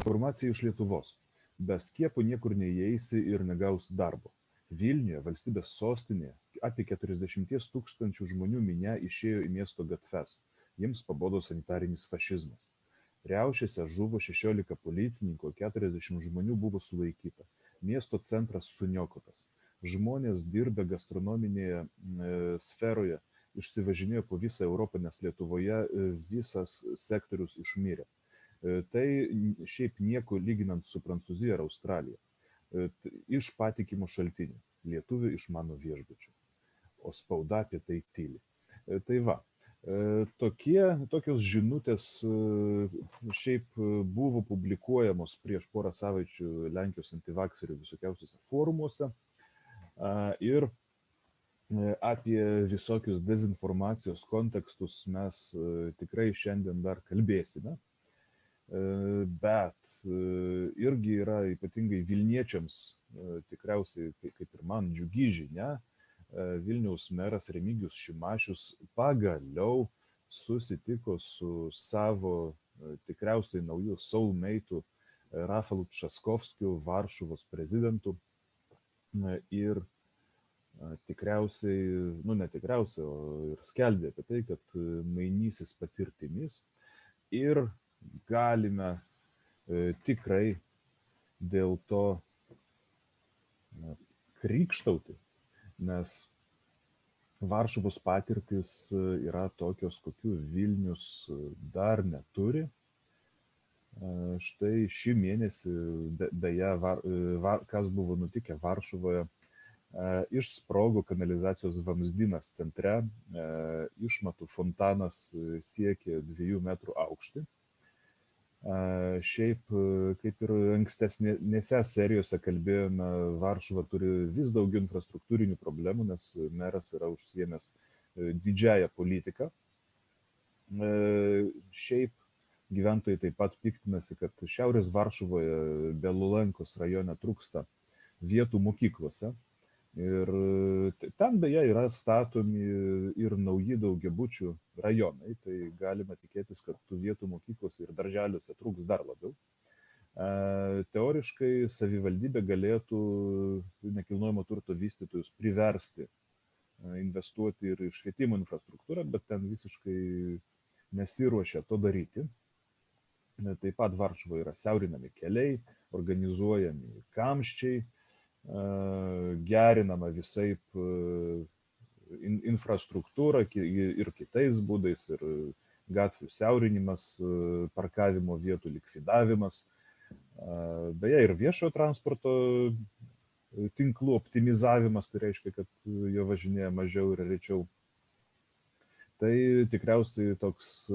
Informacija iš Lietuvos. Be skiepų niekur neįeisi ir negausi darbo. Vilniuje, valstybės sostinėje, apie 40 tūkstančių žmonių minė išėjo į miesto gatves. Jiems pabodo sanitarinis fašizmas. Riaušėse žuvo 16 policininkų, 40 žmonių buvo sulaikyta. Miesto centras suniokotas. Žmonės dirbę gastronominėje sferoje išsivažinėjo po visą Europą, nes Lietuvoje visas sektorius išmirė. Tai šiaip nieko lyginant su Prancūzija ar Australija. Iš patikimų šaltinių. Lietuvių iš mano viešbučio. O spauda apie tai tyli. Tai va, tokie, tokios žinutės šiaip buvo publikuojamos prieš porą savaičių Lenkijos antivakserių visokiausiuose forumuose. Ir apie visokius dezinformacijos kontekstus mes tikrai šiandien dar kalbėsime bet irgi yra ypatingai Vilniečiams tikriausiai, kaip ir man, džiugi žinia, Vilniaus meras Remigijus Šimašius pagaliau susitiko su savo tikriausiai naujų soulmate'u Rafalu Časkovskiu, Varšuvos prezidentu. Ir tikriausiai, nu netikriausiai, o ir skelbė apie tai, kad mainysis patirtimis ir galime tikrai dėl to krykštauti, nes Varšuvos patirtis yra tokios, kokių Vilnius dar neturi. Štai šį mėnesį, beje, var, var, kas buvo nutikę Varšuvoje, išsprogo kanalizacijos vamzdynas centre, išmatų fontanas siekė dviejų metrų aukštį Šiaip, kaip ir ankstesnėse serijose kalbėjome, Varšuva turi vis daugiau infrastruktūrinių problemų, nes meras yra užsiemęs didžiąją politiką. Šiaip gyventojai taip pat piktinasi, kad Šiaurės Varšuvoje, Belulankos rajone trūksta vietų mokyklose. Ir ten beje yra statomi ir nauji daugiabučių rajonai, tai galima tikėtis, kad tų vietų mokyklose ir darželiuose trūks dar labiau. Teoriškai savivaldybė galėtų nekilnojamo turto vystytojus priversti investuoti ir į švietimo infrastruktūrą, bet ten visiškai nesiruošia to daryti. Taip pat Varšuvoje yra siaurinami keliai, organizuojami kamščiai, gerinama visaip infrastruktūra ir kitais būdais, ir gatvių siaurinimas, parkavimo vietų likvidavimas, beje, ir viešojo transporto tinklų optimizavimas, tai reiškia, kad jo važinėja mažiau ir rečiau. Tai tikriausiai toks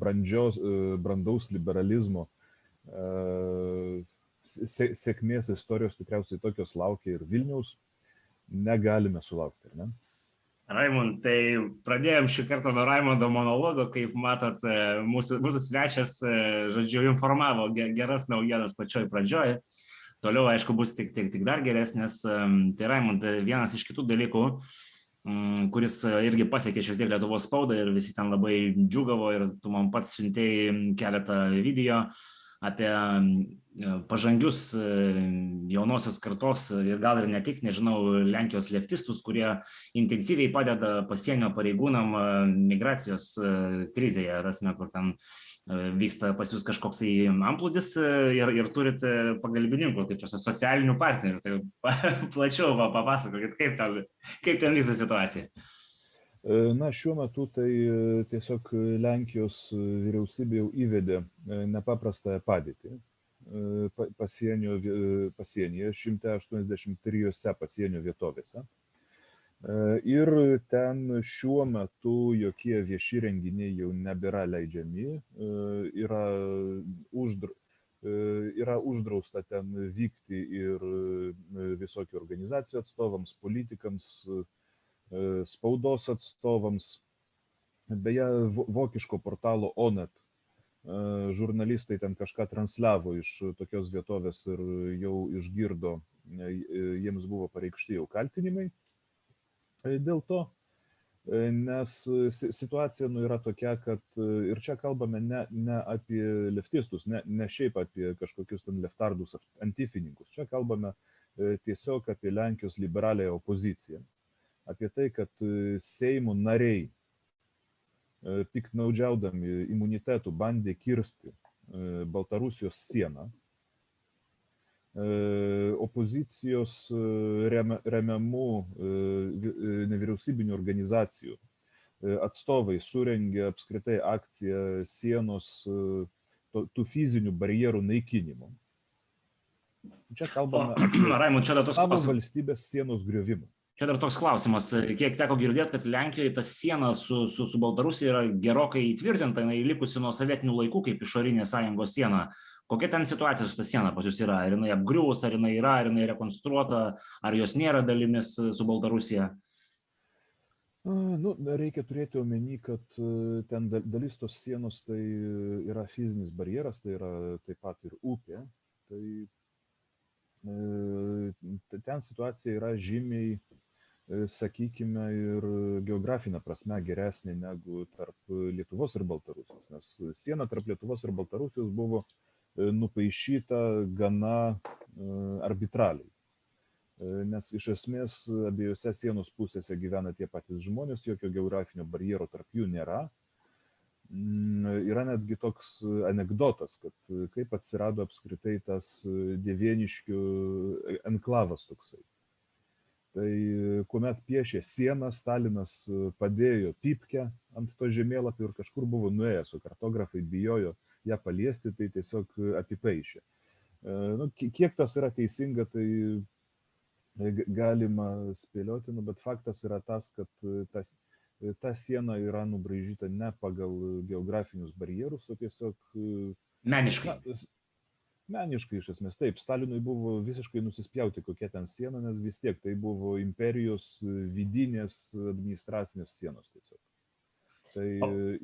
brandžios, brandaus liberalizmo sėkmės istorijos tikriausiai tokios laukia ir Vilniaus, negalime sulaukti, ar ne? Raimond, tai pradėjom šį kartą nuo Raimondo monologo, kaip matot, mūsų, mūsų svečias, žodžiu, informavo geras naujienas pačioj pradžioj. Toliau, aišku, bus tik, tik, tik dar geresnės. Tai Raimond, vienas iš kitų dalykų, kuris irgi pasiekė šiek tiek Lietuvos spaudą ir visi ten labai džiugavo ir tu man pats siuntėjai keletą video apie pažangius jaunosios kartos ir gal ir ne tik, nežinau, Lenkijos leftistus, kurie intensyviai padeda pasienio pareigūnam migracijos krizėje, rasme, kur ten vyksta pas jūs kažkoks amplūdis ir, ir turit pagalbininkų, kaip čia socialinių partnerių. Tai plačiau papasakokit, kaip ten, kaip ten vyksta situacija. Na, šiuo metu tai tiesiog Lenkijos vyriausybė jau įvedė nepaprastąją padėtį pasienio, pasienyje, 183 pasienio vietovėse. Ir ten šiuo metu jokie vieši renginiai jau nebėra leidžiami, yra, uždra, yra uždrausta ten vykti ir visokių organizacijų atstovams, politikams, spaudos atstovams. Beje, vokiško portalo Onet žurnalistai ten kažką transliavo iš tokios vietovės ir jau išgirdo, jiems buvo pareikšti jau kaltinimai dėl to. nes situacija nu, yra tokia, kad ir čia kalbame ne, ne apie leftistus, ne, ne šiaip apie kažkokius ten leftardus, antifininkus, čia kalbame tiesiog apie Lenkijos liberaliąją opoziciją, apie tai, kad Seimo nariai piknaudžiaudami imunitetų bandė kirsti Baltarusijos sieną, opozicijos remiamų nevyriausybinių organizacijų atstovai surengė apskritai akciją sienos tų fizinių barjerų naikinimo. Čia kalbame apie savo valstybės sienos griovimą. Čia dar toks klausimas, kiek teko girdėti, kad Lenkijoje ta siena su, su, su Baltarusija yra gerokai įtvirtinta, jinai likusi nuo sovietinių laikų kaip išorinė sąjungos siena. Kokia ten situacija su ta siena pas jūs yra? Ar jinai apgriuvus, ar jinai yra, ar jinai rekonstruota, ar jos nėra dalimis su Baltarusija? Nu, reikia turėti omeny, kad ten dalis tos sienos tai yra fizinis barjeras, tai yra taip pat ir upė. Tai ten situacija yra žymiai sakykime, ir geografinė prasme geresnė negu tarp Lietuvos ir Baltarusijos, nes siena tarp Lietuvos ir Baltarusijos buvo nupaišyta gana arbitraliai. Nes iš esmės abiejose sienos pusėse gyvena tie patys žmonės, jokio geografinio barjero tarp jų nėra. Yra netgi toks anegdotas, kad kaip atsirado apskritai tas dievėniškių enklavas toksai tai kuomet piešė sieną stalinas padėjo pypkę ant to žemėlapio ir kažkur buvo nuėjęs o kartografai bijojo ją paliesti tai tiesiog apipaišė nu, kiek tas yra teisinga tai galima spėlioti nu, bet faktas yra tas kad tas ta siena yra nubraižyta ne pagal geografinius barjerus o tiesiog meniškai. na, meniškai iš esmės taip stalinui buvo visiškai nusispjauti kokia ten siena nes vis tiek tai buvo imperijos vidinės administracinės sienos tiesiog. Tai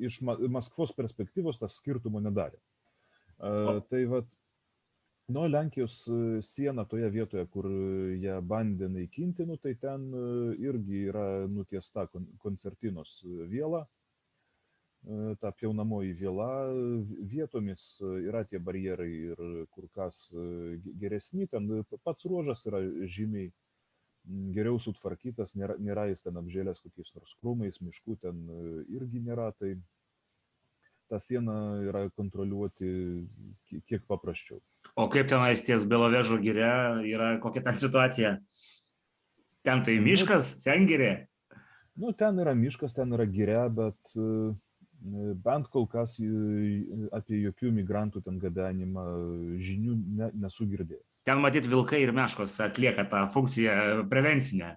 iš ma maskvos perspektyvos tas skirtumo nedarė. Tai vat nu lenkijos siena toje vietoje kur ją bandė naikinti nu tai ten irgi yra nutiesta kon koncertinos viela ta pjaunamoji viela vietomis yra tie barjerai ir kur kas geresni ten pats ruožas yra žymiai geriau sutvarkytas nėra nėra jis ten apžėlęs kokiais nors krūmais miškų ten irgi nėra tai tą sieną yra kontroliuoti kiek paprasčiau o kaip tenais ties belovežo giria yra kokia ten situacija ten tai miškas sengirė nu ten yra miškas ten yra giria bet bent kol kas apie jokių migrantų ten gabenimą žinių ne, nesu girdėjęs. Ten matyt vilkai ir meškos atlieka tą funkciją prevencinę.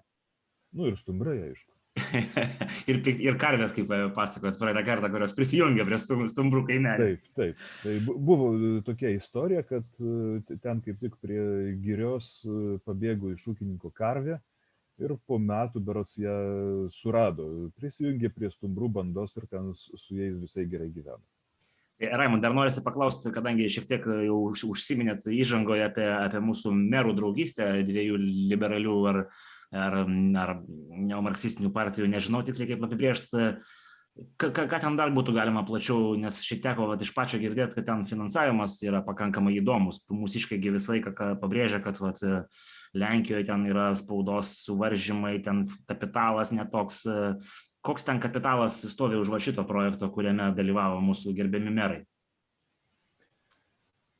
Nu ir stumbrai, aišku. ir, ir karvės, kaip pasakojot praeitą kartą, kurios prisijungia prie stumbrų kaimelį. Taip, taip. Tai buvo tokia istorija, kad ten kaip tik prie girios pabėgo iš ūkininko karvė ir po metų berods ją surado, prisijungė prie stumbrų bandos ir ten su jais visai gerai gyveno. E, Raimond, dar norisi paklausti, kadangi šiek tiek jau užsiminėt įžangoje apie, apie mūsų merų draugystę dviejų liberalių ar, ar, ar neomarksistinių partijų, nežinau tiksliai kaip apibriežti, ką, ką ten dar būtų galima plačiau, nes šiek tiek vat, iš pačio girdėti, kad ten finansavimas yra pakankamai įdomus. Mūsiškai visą laiką pabrėžia, kad vat, Lenkijoje ten yra spaudos suvaržymai, ten kapitalas netoks. Koks ten kapitalas stovi už va šito projekto, kuriame dalyvavo mūsų gerbiami merai?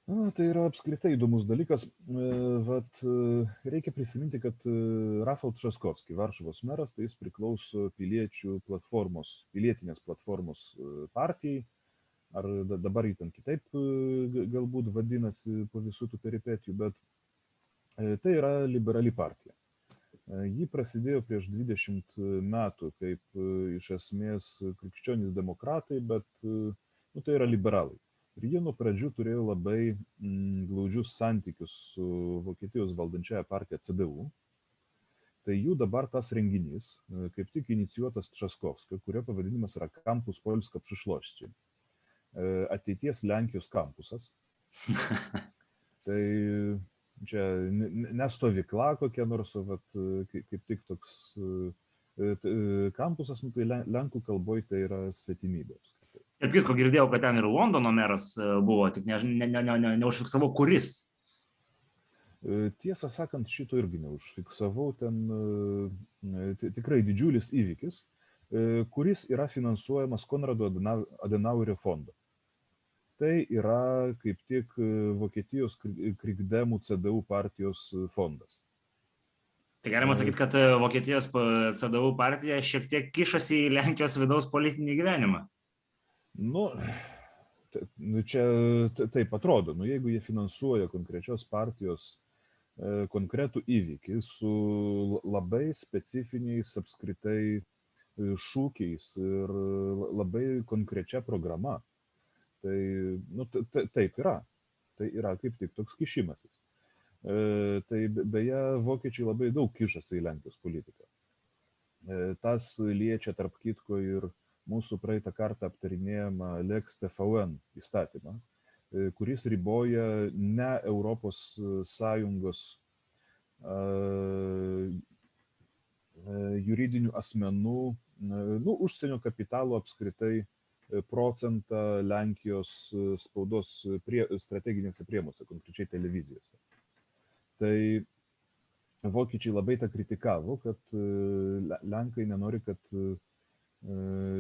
Na, tai yra apskritai įdomus dalykas. Vat, reikia prisiminti, kad Rafal Traskovski, Varšuvos meras, tai jis priklauso piliečių platformos, pilietinės platformos partijai, ar dabar jį ten kitaip galbūt vadinasi po visų tų peripetijų, bet Tai yra liberali partija. Ji prasidėjo prieš 20 metų kaip iš esmės krikščionys demokratai, bet nu, tai yra liberalai. Ir jie nuo pradžių turėjo labai mm, glaudžius santykius su Vokietijos valdančiaja partija CDU. Tai jų dabar tas renginys, kaip tik inicijuotas Traskovskio, kurio pavadinimas yra Kampus Polska Pšišloščiai. Ateities Lenkijos kampusas. tai čia ne stovykla kokia nors, o vat, kaip, kaip tik toks Kampusas, nu, tai lenkų kalboje tai yra svetimybės. Ir kitko girdėjau, kad ten ir Londono meras buvo, tik neužfiksavau, ne, ne, ne, ne, kuris. Tiesą sakant, šito irgi neužfiksavau, ten tikrai didžiulis įvykis, kuris yra finansuojamas Konrado Adenauerio fondo tai yra kaip tik e, Vokietijos krikdemų CDU partijos e, fondas. Tai galima e. sakyti, kad Vokietijos CDU partija šiek tiek kišasi į Lenkijos vidaus politinį gyvenimą. Nu, nu čia taip atrodo, nu, jeigu jie finansuoja konkrečios partijos konkretų įvykį su labai specifiniais apskritai šūkiais ir labai konkrečia programa, Tai nu, taip yra. Tai yra kaip tik toks kišimasis. E, tai beje, vokiečiai labai daug kišasi į Lenkijos politiką. E, tas liečia tarp kitko ir mūsų praeitą kartą aptarinėjama Lex TVN įstatymą, e, kuris riboja ne Europos Sąjungos juridinių asmenų, nu, užsienio kapitalo apskritai procentą Lenkijos e, spaudos prie, strateginėse priemuose, konkrečiai televizijose. Tai vokiečiai labai tą kritikavo, kad e, Lenkai nenori, kad e,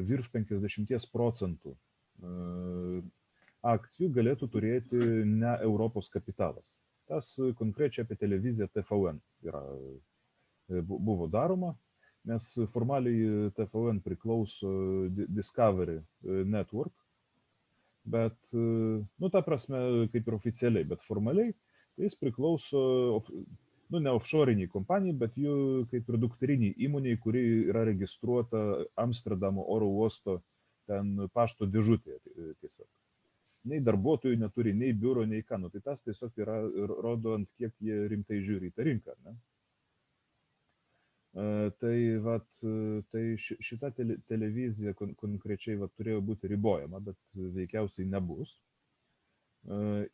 virš 50 procentų akcijų galėtų turėti ne Europos kapitalas. Tas konkrečiai apie televiziją TVN yra, buvo daroma, nes formaliai TVN priklauso Discovery e, Network, bet, e, nu, ta prasme, kaip ir oficialiai, bet formaliai tai jis priklauso, nu, ne offshoriniai kompanijai, bet jų kaip ir dukteriniai įmoniai, kuri yra registruota Amsterdamo oro uosto ten pašto dėžutėje e, tiesiog. Nei darbuotojų neturi, nei biuro, nei ką. Nu, tai tas tiesiog yra, rodo, ant kiek jie rimtai žiūri į tą rinką. Ne? Tai, vat, tai šita tele, televizija kon, konkrečiai vat, turėjo būti ribojama, bet veikiausiai nebus.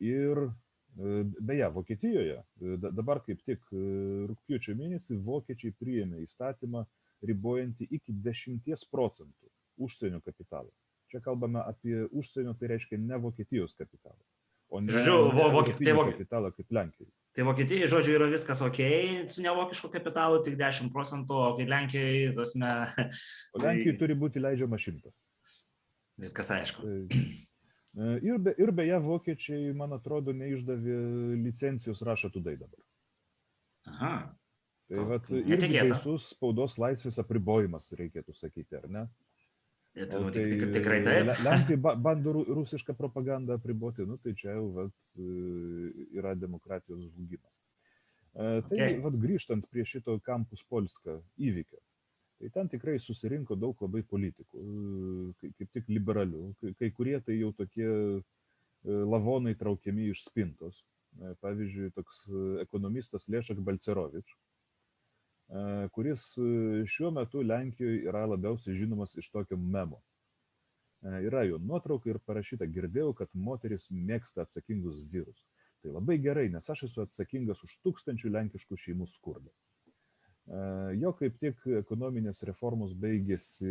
Ir beje, Vokietijoje dabar kaip tik rūpjūčio mėnesį vokiečiai priėmė įstatymą ribojantį iki 10 procentų užsienio kapitalą. Čia kalbame apie užsienio, tai reiškia ne Vokietijos kapitalą. O ne, Žodžiu, ne Vokietijos tai kapitalą kaip Lenkijai. Tai Vokietijai, žodžiu, yra viskas ok, su nevokišku kapitalu tik 10 procentų, o kai tasme... O Lenkijai tai... turi būti leidžiama šimtas. Viskas aišku. Tai, e, ir, be, ir beje, vokiečiai, man atrodo, neišdavė licencijos rašą tudai dabar. Aha. Tai vat, irgi baisus spaudos laisvės apribojimas, reikėtų sakyti, ar ne? Lietuvių tai, tik, tikrai taip. Lenkai bando rusišką propagandą apriboti, nu, tai čia jau vat, e, yra demokratijos žlugimas. Tai okay. vat, grįžtant prie šito kampus Polska įvykio, tai ten tikrai susirinko daug labai politikų, e, kaip tik liberalių, kai kurie tai jau tokie lavonai traukiami iš spintos. Pavyzdžiui, toks ekonomistas Lešak Balcerovič, kuris e, šiuo metu Lenkijoje yra labiausiai žinomas iš tokio memo. E, yra jo nuotrauka ir parašyta, girdėjau, kad moteris mėgsta atsakingus vyrus. Tai labai gerai, nes aš esu atsakingas už tūkstančių lenkiškų šeimų skurdą. Jo kaip tik ekonominės reformos baigėsi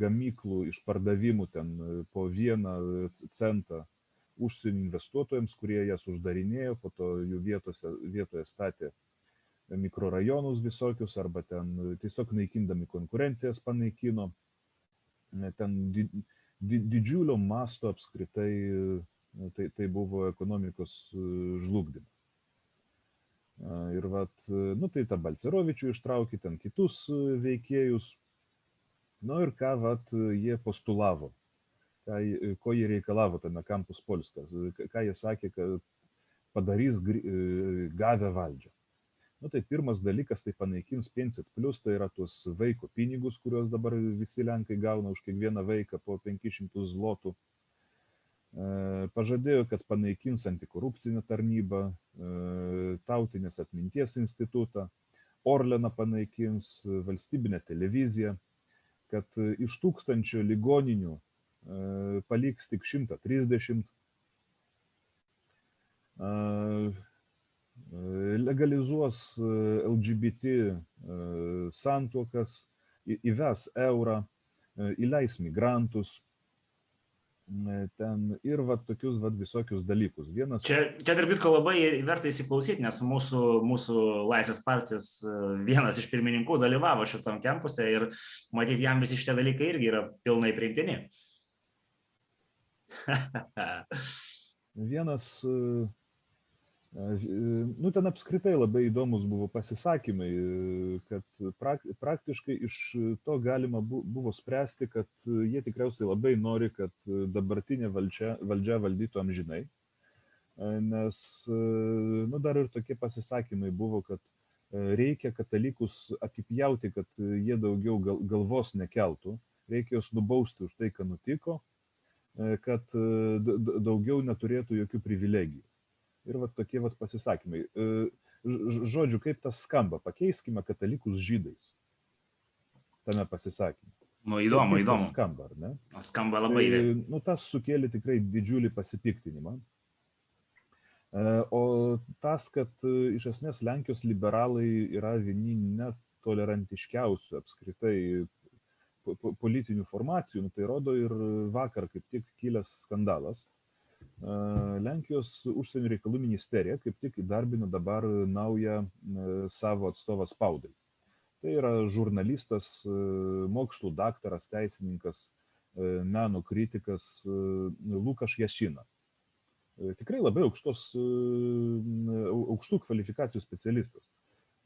gamyklų išpardavimų ten po vieną centą užsienio investuotojams, kurie jas uždarinėjo, po to jų vietose, vietoje statė mikrorajonus visokius arba ten tiesiog naikindami konkurencijas panaikino. Ten didžiulio masto apskritai tai, tai buvo ekonomikos žlugdymas. Ir vat, nu tai tą Balcerovičių ištraukė, ten kitus veikėjus. Nu ir ką vat, jie postulavo, ką, ko jie reikalavo tame kampus Polskas, ką jie sakė, kad padarys gavę valdžią nu tai pirmas dalykas tai panaikins pensit plius tai yra tuos vaiko pinigus kuriuos dabar visi lenkai gauna už kiekvieną vaiką po penkis šimtus zlotų. E, pažadėjo, kad panaikins antikorupcinę tarnybą, e, tautinės atminties institutą, Orleną panaikins, valstybinę televiziją, kad iš tūkstančio ligoninių e, paliks tik 130 legalizuos LGBT santuokas, įves eurą, įleis migrantus, ten ir va tokius va visokius dalykus. Vienas... Čia, čia tarp kitko labai verta įsiklausyti, nes mūsų, mūsų Laisvės partijos vienas iš pirmininkų dalyvavo šitam kempuse ir matyt, jam visi šitie dalykai irgi yra pilnai priimtini. Vienas Nu, ten apskritai labai įdomus buvo pasisakymai, kad prak, praktiškai iš to galima buvo spręsti, kad jie tikriausiai labai nori, kad dabartinė valdžia, valdžia valdytų amžinai. Nes, nu, dar ir tokie pasisakymai buvo, kad reikia katalikus apipjauti, kad jie daugiau gal, galvos nekeltų, reikia juos nubausti už tai, ką nutiko, kad daugiau neturėtų jokių privilegijų ir va tokie va pasisakymai. E, žodžiu, kaip tas skamba, pakeiskime katalikus žydais tame pasisakymė. Nu, įdomu, kaip įdomu. Skamba, ar ne? Skamba labai. Tai, nu, tas sukėlė tikrai didžiulį pasipiktinimą. E, o tas, kad e, iš esmės Lenkijos liberalai yra vieni netolerantiškiausių apskritai politinių formacijų, nu, tai rodo ir vakar kaip tik kilęs skandalas, Lenkijos užsienio reikalų ministerija kaip tik įdarbino dabar naują savo atstovą spaudai. Tai yra žurnalistas, mokslų daktaras, teisininkas, meno kritikas Lukas Jasina. Tikrai labai aukštos, aukštų kvalifikacijų specialistas.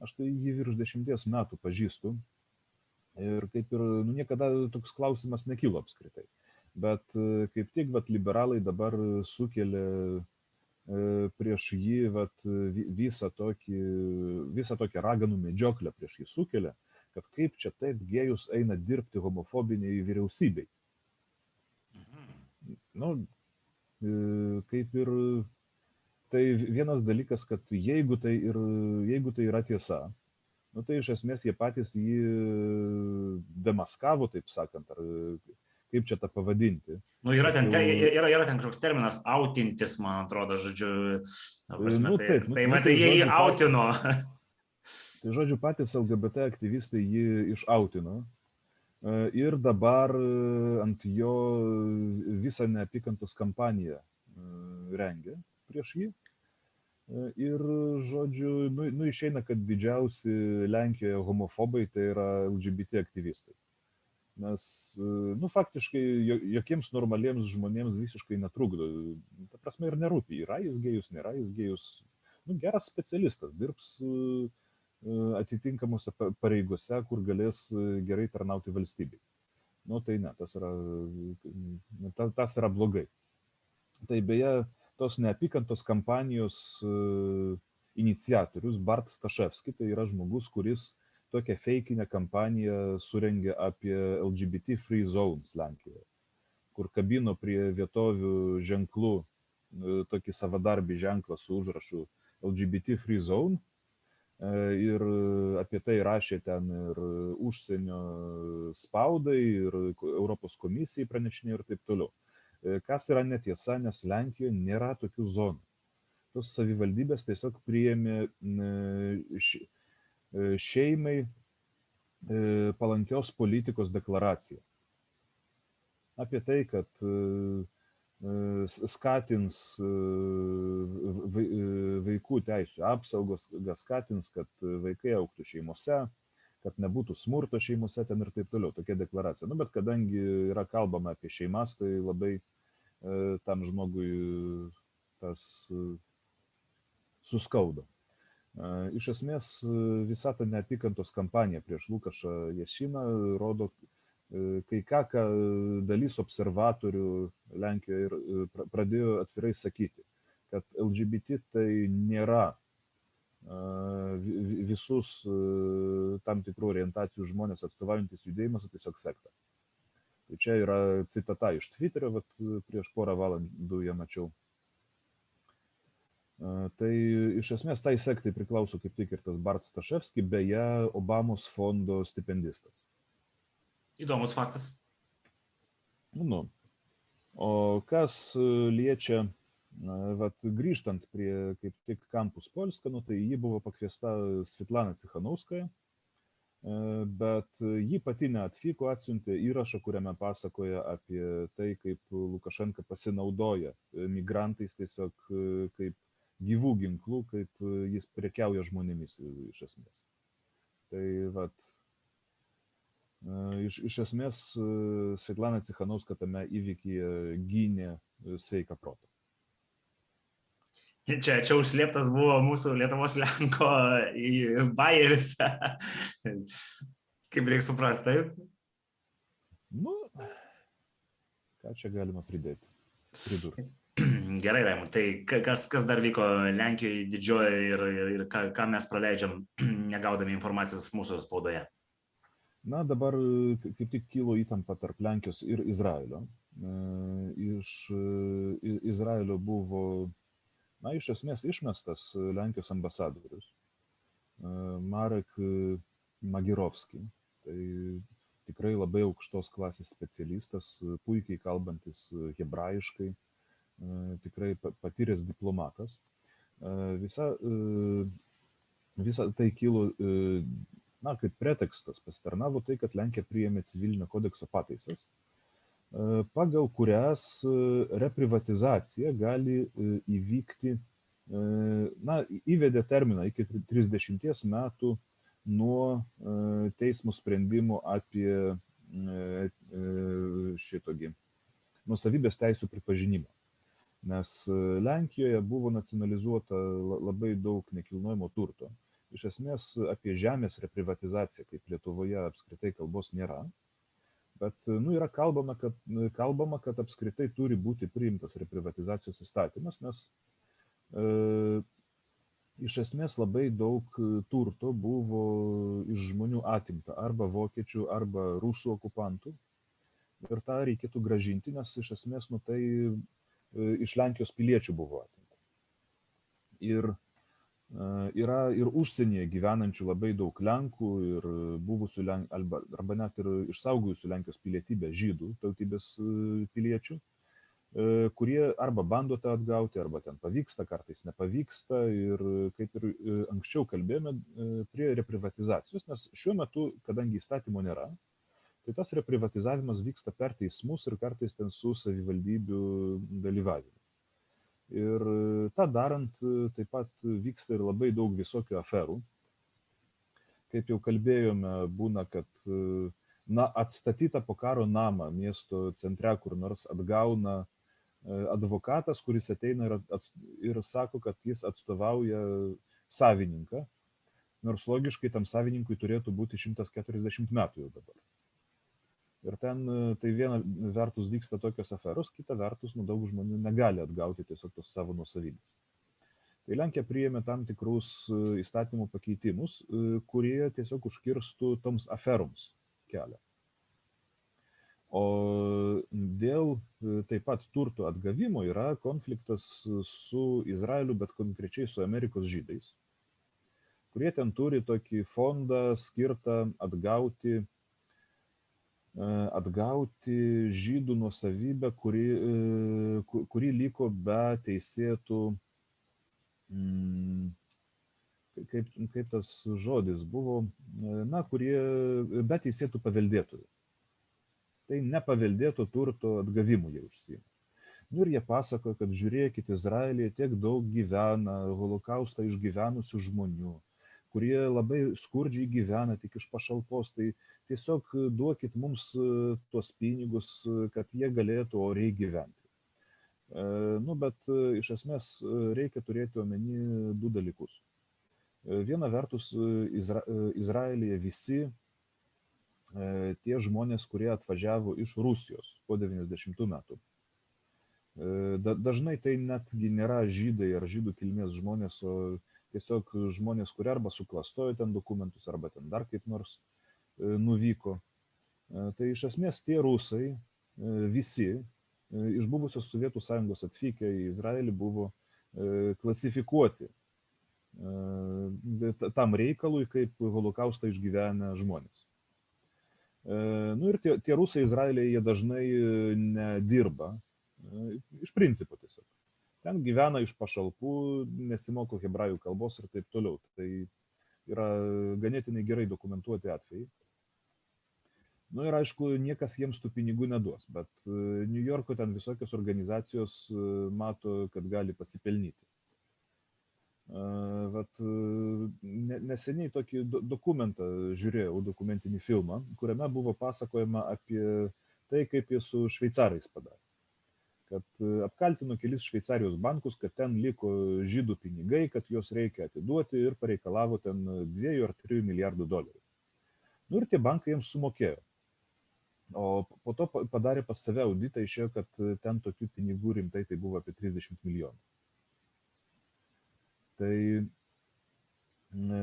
Aš tai jį virš dešimties metų pažįstu ir kaip ir nu, niekada toks klausimas nekilo apskritai bet e, kaip tik vat liberalai dabar sukelia e, prieš jį vat visą tokį visą tokią raganų medžioklę prieš jį sukelia kad kaip čia taip gėjus eina dirbti homofobiniai vyriausybei mhm. nu e, kaip ir tai vienas dalykas kad jeigu tai ir jeigu tai yra tiesa nu tai iš esmės jie patys jį demaskavo taip sakant ar kaip čia tą pavadinti. Nu, yra, ten, jau... yra, yra ten kažkoks terminas autintis, man atrodo, žodžiu. Prasme, nu, taip, tai, nu, tai matai, jie jį autino. Tai žodžiu, patys LGBT aktyvistai jį išautino. E, ir dabar e, ant jo visą neapykantos kampaniją e, rengia prieš jį. Ir, žodžiu, nu, nu išeina, kad didžiausi Lenkijoje homofobai tai yra LGBT aktyvistai nes nu faktiškai jokiems normaliems žmonėms visiškai netrukdo. Ta prasme ir nerūpi. Yra jis gėjus nėra jis gėjus. Nu geras specialistas. Dirbs atitinkamose pareigose kur galės gerai tarnauti valstybei. Nu tai ne tas yra ta, tas yra blogai. Tai beje tos neapykantos kampanijos iniciatorius Bart Staševski tai yra žmogus kuris tokią feikinę kampaniją surengė apie LGBT free zones Lenkijoje, kur kabino prie vietovių ženklų e, tokį savadarbį ženklą su užrašu LGBT free zone. E, ir apie tai rašė ten ir užsienio spaudai, ir Europos komisijai pranešinė ir taip toliau. E, kas yra netiesa, nes Lenkijoje nėra tokių zonų. Tos savivaldybės tiesiog priėmė E, šeimai e, palankios politikos deklaracija. Apie tai, kad e, skatins vaikų teisų apsaugos, skatins, kad vaikai auktų šeimose, kad nebūtų smurto šeimose ten ir taip toliau. Tokia deklaracija. Nu, bet kadangi yra kalbama apie šeimas, tai labai tam žmogui tas suskaudo. Iš esmės visa ta neapykantos kampanija prieš Lukašą Jesiną rodo kai ką, ką dalis observatorių Lenkijoje ir pradėjo atvirai sakyti, kad LGBT tai nėra visus tam tikrų orientacijų žmonės atstovaujantis judėjimas, o tiesiog sekta. Tai čia yra citata iš Twitterio, vat prieš porą valandų ją mačiau. Tai iš esmės tai sektai priklauso kaip tik ir tas Bart Staševski, beje, Obamos fondo stipendistas. Įdomus faktas. Nu, o kas liečia, vat, grįžtant prie kaip tik Kampus Polska, nu, tai ji buvo pakviesta Svetlana Cichanauskaja, bet ji pati neatvyko, atsiuntė įrašą, kuriame pasakoja apie tai, kaip Lukašenka pasinaudoja migrantais tiesiog kaip gyvų ginklų, kaip jis prekiauja žmonėmis iš esmės. Tai vat, iš, iš esmės Svetlana Cichanovska tame įvykyje gynė sveiką protą. Čia, čia užslėptas buvo mūsų Lietuvos Lenko bayeris. Kaip reikia suprasti, taip? Nu, ką čia galima pridėti? Pridurti. Gerai, Raimund, tai kas, kas dar vyko Lenkijoje didžiojoje ir, ir, ir ką, ką mes praleidžiam, negaudami informacijos mūsų spaudoje? Na, dabar kaip tik kilo įtampa tarp Lenkijos ir Izraelio. Iš Izraelio buvo na, iš esmės išmestas Lenkijos ambasadorius Marek Magirovski. Tai tikrai labai aukštos klasės specialistas, puikiai kalbantis hebrajiškai, tikrai patyręs diplomatas. Visa, visa tai kilo, na, kaip pretekstas pasitarnavo tai, kad Lenkija priėmė civilinio kodekso pataisas, pagal kurias reprivatizacija gali įvykti, na, įvedė terminą iki 30 metų nuo teismo sprendimo apie šitogį nusavybės teisų pripažinimą. Nes Lenkijoje buvo nacionalizuota labai daug nekilnojimo turto. Iš esmės apie žemės reprivatizaciją, kaip Lietuvoje apskritai kalbos nėra, bet nu, yra kalbama kad, kalbama, kad apskritai turi būti priimtas reprivatizacijos įstatymas, nes e, iš esmės labai daug turto buvo iš žmonių atimta arba vokiečių, arba rusų okupantų. Ir tą reikėtų gražinti, nes iš esmės nu, tai e, iš Lenkijos piliečių buvo atimta. Ir yra ir užsienyje gyvenančių labai daug Lenkų ir buvusių Lenk, arba, arba net ir išsaugojusių Lenkijos pilietybę žydų tautybės piliečių, kurie arba bando tą atgauti, arba ten pavyksta, kartais nepavyksta ir kaip ir anksčiau kalbėjome prie reprivatizacijos, nes šiuo metu, kadangi įstatymo nėra, tai tas reprivatizavimas vyksta per teismus ir kartais ten su savivaldybių dalyvavimu. Ir tą darant taip pat vyksta ir labai daug visokių aferų. Kaip jau kalbėjome, būna, kad na, atstatytą po karo namą miesto centre kur nors atgauna advokatas, kuris ateina ir, ats, ir sako, kad jis atstovauja savininką, nors logiškai tam savininkui turėtų būti 140 metų jau dabar. Ir ten tai viena vertus vyksta tokios aferos, kita vertus nu, daug žmonių negali atgauti tiesiog tos savo nusavybės. Tai Lenkija priėmė tam tikrus įstatymų pakeitimus, kurie tiesiog užkirstų toms aferoms kelią. O dėl taip pat turto atgavimo yra konfliktas su Izraeliu, bet konkrečiai su Amerikos žydais, kurie ten turi tokį fondą skirtą atgauti atgauti žydų nuosavybę, kuri, kuri liko be teisėtų, mm, kaip, kaip tas žodis buvo, na, kurie be teisėtų paveldėtojų. Tai nepaveldėto turto atgavimu jie užsima. Nu ir jie pasakoja, kad žiūrėkit, Izraelėje tiek daug gyvena holokaustą išgyvenusių žmonių, kurie labai skurdžiai gyvena tik iš pašalpos, tai tiesiog duokit mums tuos pinigus, kad jie galėtų oriai gyventi. Nu, bet iš esmės reikia turėti omeny du dalykus. Viena vertus, Izra Izraelyje visi tie žmonės, kurie atvažiavo iš Rusijos po 90 metų. Dažnai tai netgi nėra žydai ar žydų kilmės žmonės, o tiesiog žmonės, kurie arba suklastojo ten dokumentus, arba ten dar kaip nors nuvyko. Tai iš esmės tie rusai visi iš buvusios Sovietų sąjungos atvykę į Izraelį buvo klasifikuoti tam reikalui kaip holokaustą išgyvenę žmonės. Nu ir tie, tie rusai Izraelėje jie dažnai nedirba, iš principo tiesiog. Ten gyvena iš pašalpų, nesimoko hebrajų kalbos ir taip toliau. Tai yra ganėtinai gerai dokumentuoti atvejai. Nu, ir aišku, niekas jiems tų pinigų neduos, bet New Yorko ten visokios organizacijos mato, kad gali pasipelnyti. Vat, neseniai tokį dokumentą žiūrėjau, dokumentinį filmą, kuriame buvo pasakojama apie tai, kaip jis su šveicarais padarė kad e, apkaltino kelis Šveicarijos bankus, kad ten liko žydų pinigai, kad juos reikia atiduoti ir pareikalavo ten 2 ar 3 milijardų dolerių. Nu ir tie bankai jiems sumokėjo. O po to padarė pas save auditą, išėjo, kad ten tokių pinigų rimtai tai buvo apie 30 milijonų. Tai, e,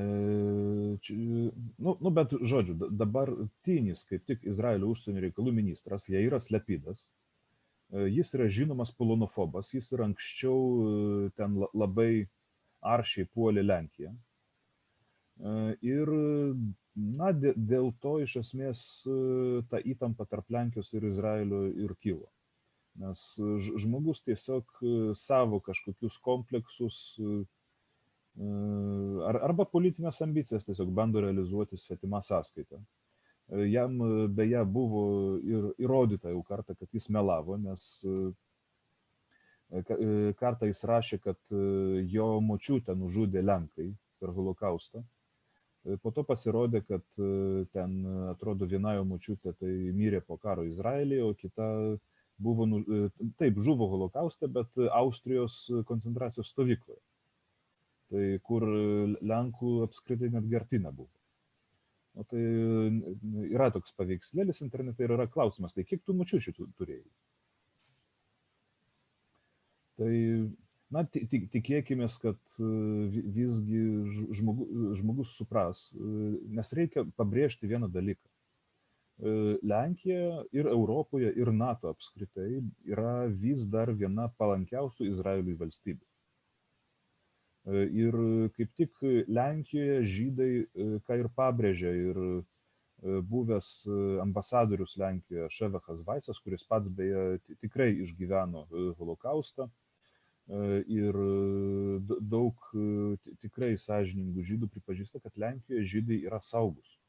nu, nu, bet žodžiu, dabar Tynis, kaip tik Izraelio užsienio reikalų ministras, jie yra slepidas, E, jis yra žinomas polonofobas, jis ir anksčiau e, ten labai aršiai puolė Lenkiją. E, ir na, dėl to iš esmės ta įtampa tarp Lenkijos ir Izraelio ir kilo. Nes žmogus tiesiog savo kažkokius kompleksus arba politinės ambicijas tiesiog bando realizuoti svetimą sąskaitą. Jam beje buvo ir įrodyta jau kartą, kad jis melavo, nes kartą jis rašė, kad jo močiutę nužudė Lenkai per holokaustą. Po to pasirodė, kad ten atrodo viena jo močiutė tai mirė po karo Izraelyje, o kita buvo, nu, taip, žuvo holokauste, bet Austrijos koncentracijos stovykloje. Tai kur Lenkų apskritai net gertina buvo. O tai yra toks paveikslėlis internete ir yra klausimas, tai kiek tų mačiušių tu turėjai? Tai, na, tikėkime, kad visgi žmogus, žmogus supras, nes reikia pabrėžti vieną dalyką. Lenkija ir Europoje, ir NATO apskritai yra vis dar viena palankiausių Izraeliui valstybių. Ir kaip tik Lenkijoje žydai, ką ir pabrėžė, ir buvęs ambasadorius Lenkijoje Ševechas Vaisas, kuris pats beje tikrai išgyveno holokaustą ir daug tikrai sąžiningų žydų pripažįsta, kad Lenkijoje žydai yra saugus.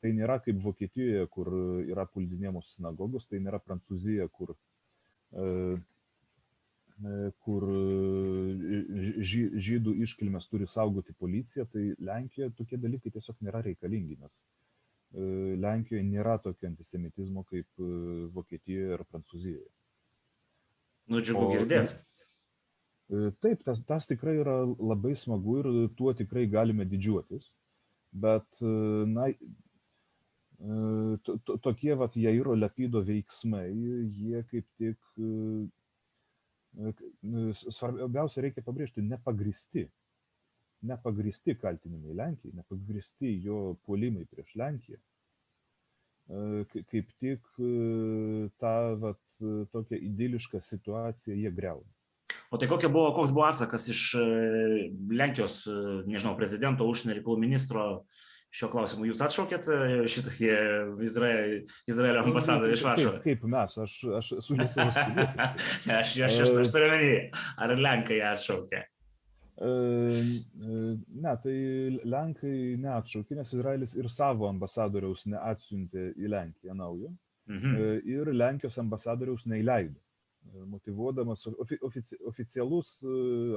Tai nėra kaip Vokietijoje, kur yra puldinėmus sinagogos, tai nėra Prancūzija, kur kur žydų iškilmes turi saugoti policija, tai Lenkijoje tokie dalykai tiesiog nėra reikalingi, nes Lenkijoje nėra tokio antisemitizmo kaip Vokietijoje ir Prancūzijoje. Nu, džiugu girdėti. Taip, tas, tas tikrai yra labai smagu ir tuo tikrai galime didžiuotis, bet, na, to, to, tokie vat Jairo Lepido veiksmai, jie kaip tik svarbiausia reikia pabrėžti nepagristi. Nepagristi kaltinimai Lenkijai, nepagristi jo puolimai prieš Lenkiją. Kaip tik tą vat, tokią idilišką situaciją jie greuna. O tai buvo, koks buvo atsakas iš Lenkijos, nežinau, prezidento, užsienio reikalų ministro šiuo klausimu. Jūs atšaukėt šitą Izraelio, Izraelio ambasadorių iš Varšuvos? Kaip, kaip mes, aš, aš esu Lietuvos pilietis. aš, aš, aš, aš turiu menį, ar Lenkai atšaukė? Ne, tai Lenkai neatšaukė, nes Izraelis ir savo ambasadoriaus neatsiuntė į Lenkiją naujo. Mhm. Ir Lenkijos ambasadoriaus neįleido. Motivuodamas, ofici, oficialus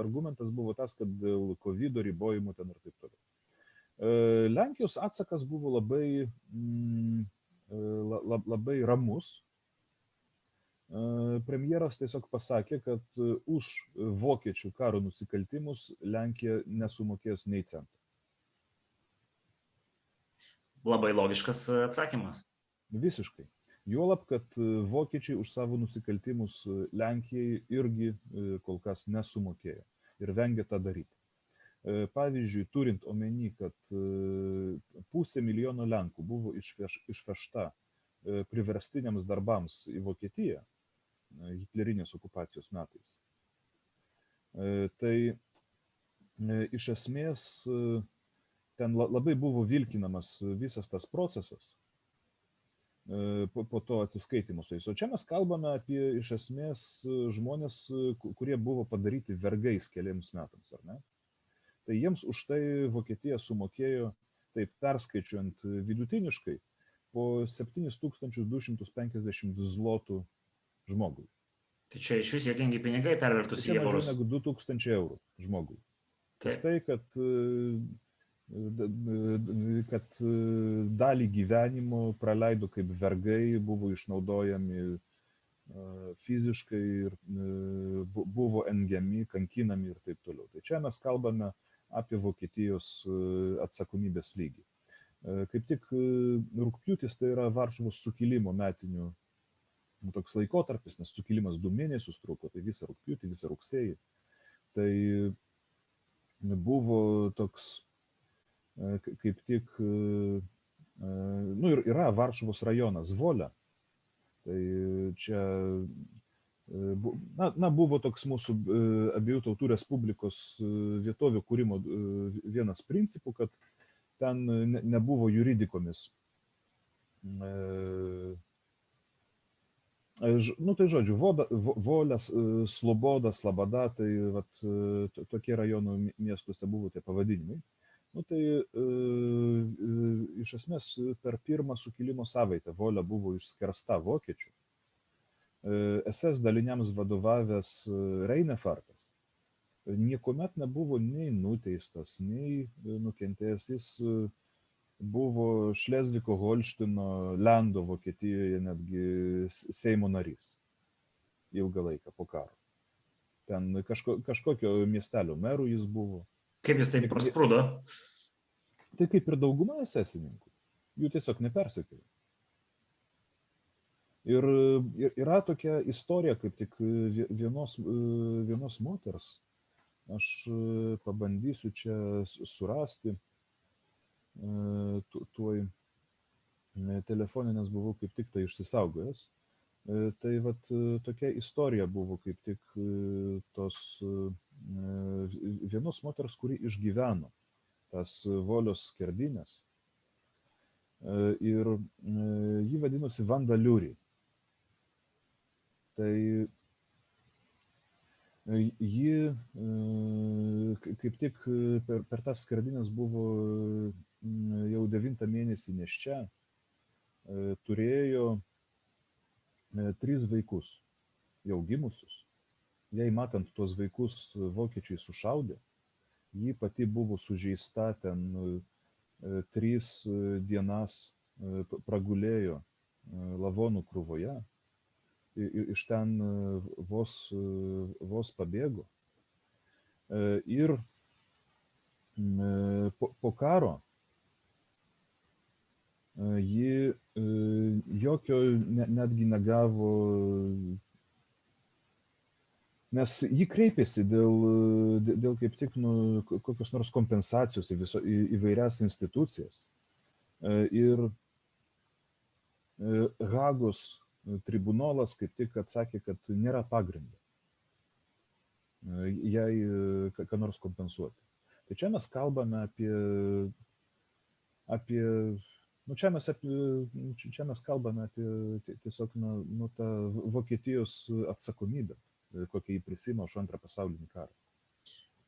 argumentas buvo tas, kad dėl COVID ribojimų ten ir taip toliau. Lenkijos atsakas buvo labai, mm, labai ramus. Premjeras tiesiog pasakė, kad už vokiečių karo nusikaltimus Lenkija nesumokės nei centą. Labai logiškas atsakymas. Visiškai. Juolab, kad vokiečiai už savo nusikaltimus Lenkijai irgi kol kas nesumokėjo ir vengia tą daryti. Pavyzdžiui, turint omeny, kad pusė milijono Lenkų buvo išvežta priverstiniams darbams į Vokietiją hitlerinės okupacijos metais, tai iš esmės ten labai buvo vilkinamas visas tas procesas po, po to atsiskaitimo su jais. O čia mes kalbame apie iš esmės žmonės, kurie buvo padaryti vergais keliams metams, ar ne? tai jiems už tai Vokietija sumokėjo, taip perskaičiuojant vidutiniškai, po 7250 zlotų žmogui. Tai čia iš vis jokingi pinigai pervertus į eurus. Negu 2000 eurų žmogui. Tai tai, kad, kad dalį gyvenimo praleido kaip vergai, buvo išnaudojami fiziškai ir buvo engiami, kankinami ir taip toliau. Tai čia mes kalbame apie Vokietijos atsakomybės lygį. Kaip tik rūpjūtis tai yra Varšuvos sukilimo metinių nu, toks laikotarpis, nes sukilimas du mėnesius truko, tai visą rūpjūtį, visą rugsėjį. Tai buvo toks kaip tik, nu yra Varšuvos rajonas Volia. Tai čia, na, na buvo toks mūsų abiejų tautų Respublikos vietovių kūrimo vienas principų, kad ten nebuvo juridikomis Nu tai žodžiu, voda, Volės, Sloboda, Slabada, tai vat, tokie rajonų miestuose buvo tie pavadinimai. Nu tai e, iš esmės per pirmą sukilimo savaitę Volė buvo išskersta vokiečių. SS daliniams vadovavęs Reinefartas niekuomet nebuvo nei nuteistas, nei nukentėjęs. Jis buvo Šlezviko Holštino, Lendo Vokietijoje netgi Seimo narys ilgą laiką po karo. Ten kažko, kažkokio miestelio merų jis buvo. Kaip jis taip prasprūdo? Tai kaip ir dauguma esesininkų. Jų tiesiog nepersekėjo. Ir, ir yra tokia istorija, kaip tik vienos, vienos moters. Aš pabandysiu čia surasti tuoj telefone, nes buvau kaip tik tai išsisaugojęs. Tai vat tokia istorija buvo kaip tik tos vienos moters, kuri išgyveno tas volios skerdinės. Ir ji vadinosi Vanda Liuri. Tai ji kaip tik per, per tas skardinės buvo jau devintą mėnesį neščia, e, turėjo e, tris vaikus, jau gimusius. Jei matant tuos vaikus vokiečiai sušaudė, ji pati buvo sužeista ten e, tris dienas pragulėjo lavonų krūvoje, iš ten vos, vos pabėgo. Ir po karo ji jokio netgi negavo, nes ji kreipėsi dėl, dėl kaip tik nu, kokios nors kompensacijos į, viso, į įvairias institucijas. Ir Hagos tribunolas kaip tik atsakė, kad nėra pagrindo jai ką nors kompensuoti. Tai čia mes kalbame apie, apie Nu, čia, mes apie, čia mes kalbame apie tiesiog nu, nu, tą Vokietijos atsakomybę, kokią jį prisima už antrą pasaulinį karą.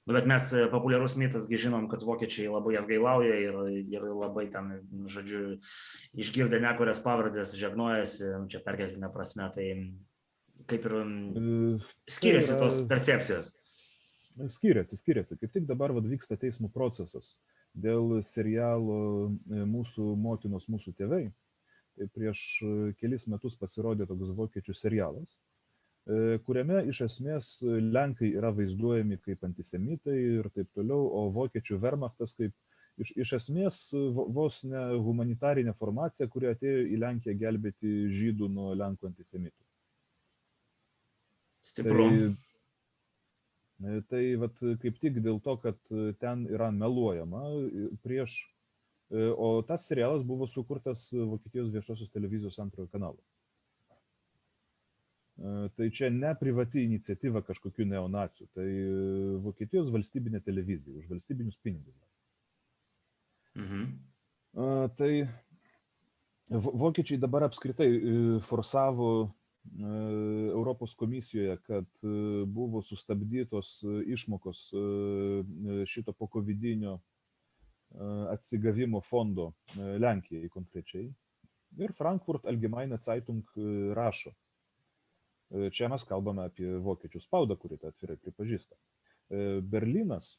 Nu, bet mes populiarus mitasgi žinom, kad vokiečiai labai atgailauja ir, ir labai ten, žodžiu, išgirdę nekurias pavardės, žegnojasi, čia perkeltinė prasme, tai kaip ir skiriasi tai yra, tos percepcijos. Skiriasi, skiriasi. Kaip tik dabar vad vyksta teismų procesas dėl serialo e, Mūsų motinos, mūsų tėvai. Tai prieš e, kelis metus pasirodė toks vokiečių serialas, kuriame iš esmės Lenkai yra vaizduojami kaip antisemitai ir taip toliau, o vokiečių Wehrmachtas kaip iš, iš esmės vos ne humanitarinė formacija, kuri atėjo į Lenkiją gelbėti žydų nuo Lenkų antisemitų. Stipru. Tai, tai vat kaip tik dėl to, kad ten yra meluojama prieš, e, o tas serialas buvo sukurtas Vokietijos viešosios televizijos antrojo kanalo. E, tai čia ne privati iniciatyva kažkokių neonacijų, tai Vokietijos valstybinė televizija už valstybinius pinigus. Mhm. Tai vokiečiai dabar apskritai forsavo Europos komisijoje, kad buvo sustabdytos išmokos šito pokovidinio atsigavimo fondo Lenkijai konkrečiai. Ir Frankfurt Allgemeine Zeitung rašo. Čia mes kalbame apie vokiečių spaudą, kuri tai atvirai pripažįsta. Berlynas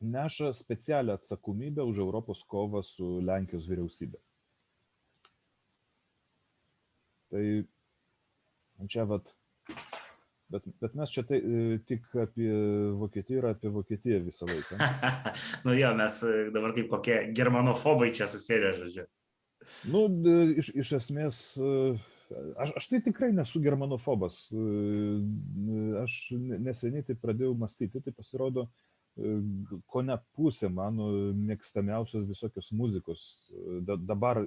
neša specialią atsakomybę už Europos kovą su Lenkijos vyriausybė. Tai čia vat, bet, bet mes čia tai tik apie Vokietiją ir apie Vokietiją visą laiką. nu jo, mes dabar kaip kokie germanofobai čia susėdė, žodžiu. Nu, iš, iš esmės, aš, aš tai tikrai nesu germanofobas. Aš neseniai tai pradėjau mąstyti, tai pasirodo, ko ne pusė mano mėgstamiausios visokios muzikos. Da, dabar